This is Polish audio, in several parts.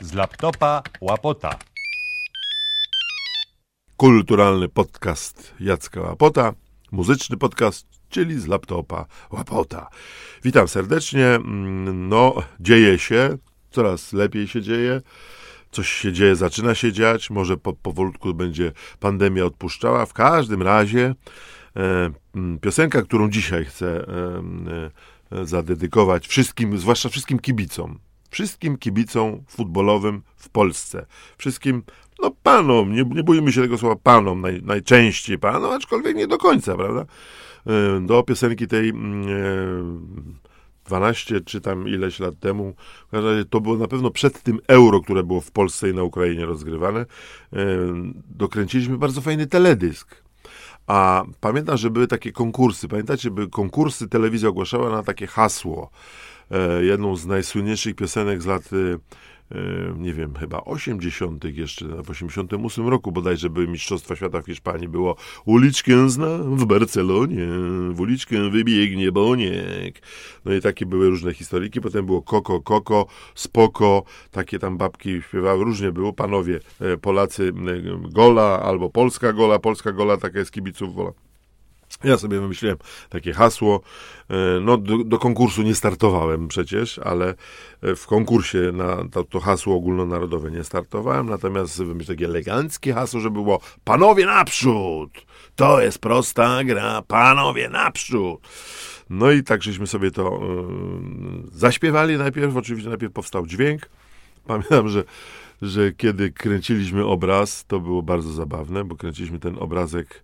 Z laptopa łapota. Kulturalny podcast Jacka Łapota, muzyczny podcast, czyli z laptopa Łapota. Witam serdecznie. No, dzieje się, coraz lepiej się dzieje. Coś się dzieje, zaczyna się dziać, może po, powolutku będzie pandemia odpuszczała. W każdym razie e, piosenka, którą dzisiaj chcę e, e, zadedykować wszystkim, zwłaszcza wszystkim kibicom, wszystkim kibicom futbolowym w Polsce, wszystkim no panom, nie, nie bójmy się tego słowa panom, naj, najczęściej panom, aczkolwiek nie do końca, prawda? E, Do piosenki tej mm, e, 12 czy tam ileś lat temu, w każdym razie to było na pewno przed tym euro, które było w Polsce i na Ukrainie rozgrywane, e, dokręciliśmy bardzo fajny teledysk. A pamiętam, że były takie konkursy. Pamiętacie, były konkursy, telewizja ogłaszała na takie hasło. E, jedną z najsłynniejszych piosenek z lat, e, e, nie wiem, chyba 80. jeszcze, w 88 roku bodajże były Mistrzostwa Świata w Hiszpanii. Było uliczkę zna w Barcelonie, w uliczkę wybiegnie Boniek. No i takie były różne historyjki. Potem było Koko, Koko, Spoko, takie tam babki śpiewały, różnie było. Panowie, Polacy Gola, albo Polska Gola, Polska Gola, taka jest kibiców Gola. Ja sobie wymyśliłem takie hasło. E, No, do, do konkursu nie startowałem przecież, ale e, w konkursie na to, to hasło ogólnonarodowe nie startowałem, natomiast wymyśliłem takie eleganckie hasło, żeby było panowie naprzód! To jest prosta gra, panowie naprzód! No i tak żeśmy sobie to e, zaśpiewali najpierw, oczywiście najpierw powstał dźwięk. Pamiętam, że, że kiedy kręciliśmy obraz, to było bardzo zabawne, bo kręciliśmy ten obrazek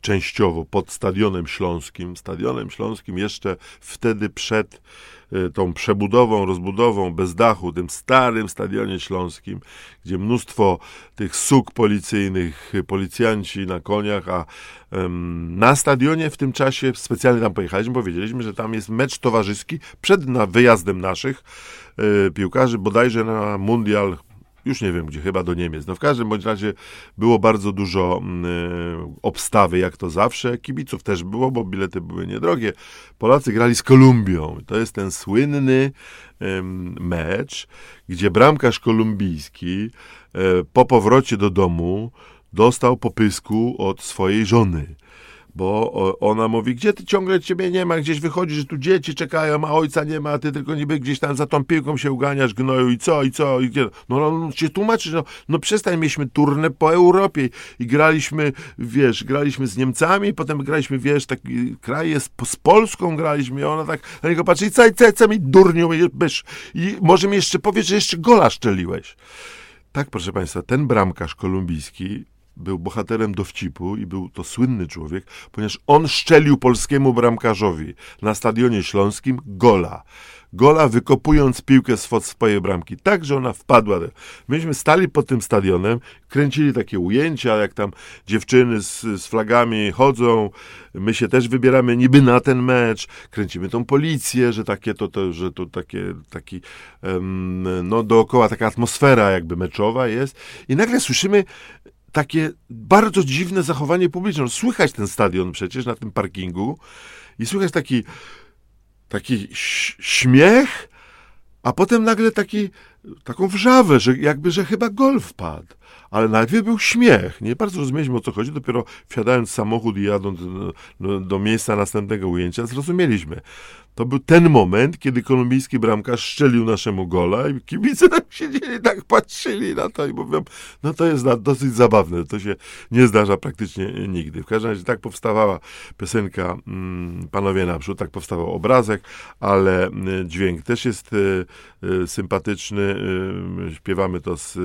częściowo pod Stadionem Śląskim. Stadionem Śląskim jeszcze wtedy przed e, tą przebudową, rozbudową bez dachu, tym starym Stadionie Śląskim, gdzie mnóstwo tych suk policyjnych, policjanci na koniach, a em, na stadionie w tym czasie specjalnie tam pojechaliśmy, bo wiedzieliśmy, że tam jest mecz towarzyski przed na wyjazdem naszych e, piłkarzy, bodajże na mundial już nie wiem gdzie, chyba do Niemiec. No w każdym bądź razie było bardzo dużo e, obstawy, jak to zawsze. Kibiców też było, bo bilety były niedrogie. Polacy grali z Kolumbią. To jest ten słynny em, mecz, gdzie bramkarz kolumbijski e, po powrocie do domu dostał popysku od swojej żony bo ona mówi, gdzie ty ciągle ciebie nie ma, gdzieś wychodzisz, tu dzieci czekają, a ojca nie ma, a ty tylko niby gdzieś tam za tą piłką się uganiasz, gnoju i co, i co, i gdzie. No, no, no się tłumaczysz, no, no przestań, mieliśmy turnę po Europie i graliśmy, wiesz, graliśmy z Niemcami, potem graliśmy, wiesz, taki kraj jest, z Polską graliśmy, i ona tak na niego patrzy, i co, i co, co mi durniu bysz, i może mi jeszcze powiesz, że jeszcze gola szczeliłeś. Tak, proszę Państwa, ten bramkarz kolumbijski był bohaterem dowcipu i był to słynny człowiek, ponieważ on szczelił polskiemu bramkarzowi na stadionie śląskim gola. Gola wykopując piłkę z swojej bramki, tak, że ona wpadła. Myśmy stali pod tym stadionem, kręcili takie ujęcia, jak tam dziewczyny z, z flagami chodzą, my się też wybieramy niby na ten mecz, kręcimy tą policję, że takie to, to że to takie, taki, em, no dookoła taka atmosfera jakby meczowa jest i nagle słyszymy takie bardzo dziwne zachowanie publiczne. No, Słychać ten stadion przecież na tym parkingu i słychać taki, taki śmiech, a potem nagle taki, taką wrzawę, że jakby, że chyba gol wpadł. Ale najpierw był śmiech. Nie bardzo rozumieliśmy o co chodzi. Dopiero wsiadając w samochód i jadąc do, do, miejsca następnego ujęcia, zrozumieliśmy. To był ten moment, kiedy kolumbijski bramkarz strzelił naszemu gola i kibice tak siedzieli, tak patrzyli na to i mówią, no to jest dosyć zabawne, to się nie zdarza praktycznie nigdy. W każdym razie tak powstawała piosenka mm, Panowie Naprzód, tak powstawał obrazek, ale y, dźwięk też jest y, y, sympatyczny. Śpiewamy to z,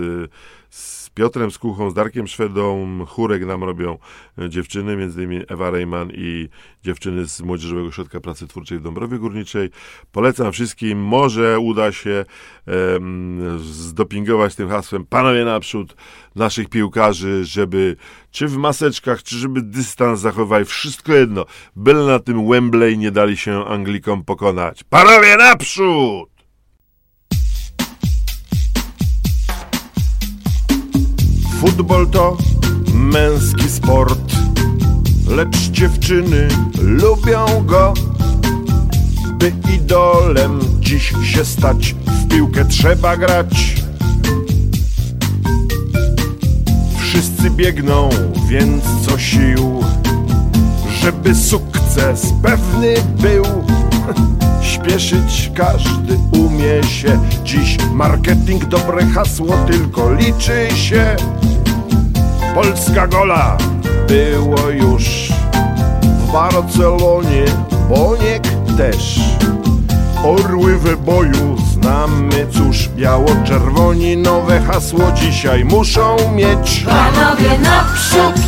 z Piotrem Skuchą, z Darkiem Szwedą, chórek nam robią y, dziewczyny, między innymi Ewa Rejman i dziewczyny z Młodzieżowego Ośrodka Pracy Twórczej w Dąbrowie Górniczej. Polecam wszystkim, może uda się em, zdopingować tym hasłem panowie naprzód naszych piłkarzy, żeby czy w maseczkach, czy żeby dystans zachowali, wszystko jedno, byle na tym Wembley nie dali się Anglikom pokonać. Panowie naprzód! Futbol to męski sport, lecz dziewczyny lubią go, by idolem dziś się stać, w piłkę trzeba grać. Wszyscy biegną, więc co sił, żeby sukces pewny był. Śpieszyć każdy umie się, dziś marketing dobre hasło tylko liczy się. Polska gola. Było już w Barcelonie, Boniek też. Orły w boju znamy, cóż, biało-czerwoni nowe hasło dzisiaj muszą mieć. Panowie naprzód,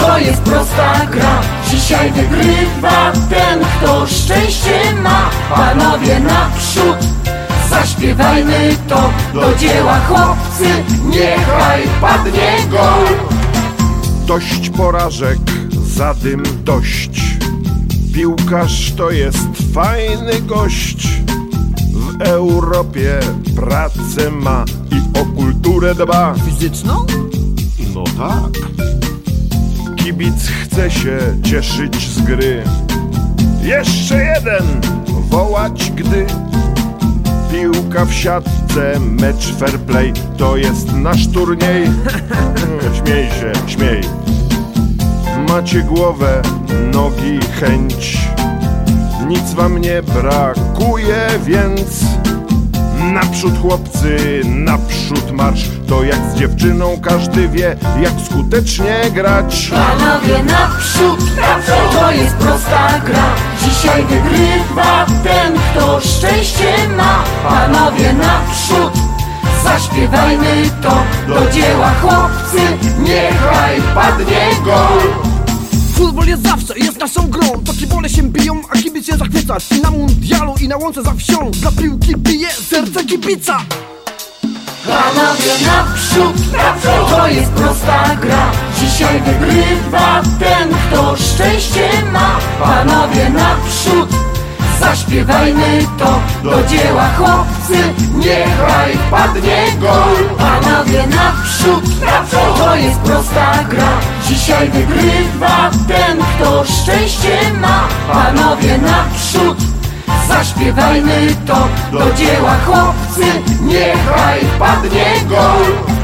to jest prosta gra. Dzisiaj wygrywa ten, kto szczęście ma. Panowie naprzód, zaśpiewajmy to. Do dzieła chłopcy, niechaj padnie gol Dość porażek, zadym dość. Piłkarz to jest fajny gość. W Europie pracę ma i o kulturę dba. Fizyczną? No tak. Kibic chce się cieszyć z gry. Jeszcze jeden wołać, gdy piłka w siatce, mecz fair play to jest nasz turniej. Śmiej się, śmiej. Macie głowę, nogi, chęć. Nic wam nie brakuje, więc Naprzód chłopcy, naprzód marsz To jak z dziewczyną każdy wie Jak skutecznie grać Panowie naprzód, to jest prosta gra Dzisiaj wygrywa ten, kto szczęście ma Panowie naprzód, zaśpiewajmy to Do dzieła. Chłopcy, niechaj padnie gol. Futbol jest zawsze, jest naszą grą. To kibole się biją, a kibic się zachwyca. I na mundialu, i na łące za wsią. Dla piłki bije serce kibica. Panowie naprzód, to zaśpiewajmy to Do dzieła chłopcy, niechaj padnie gol. Panowie naprzód, to jest prosta gra. Dzisiaj wygrywa ten, kto szczęście ma. Panowie naprzód, Zaśpiewajmy to do dzieła chłopcy, niechaj padnie gol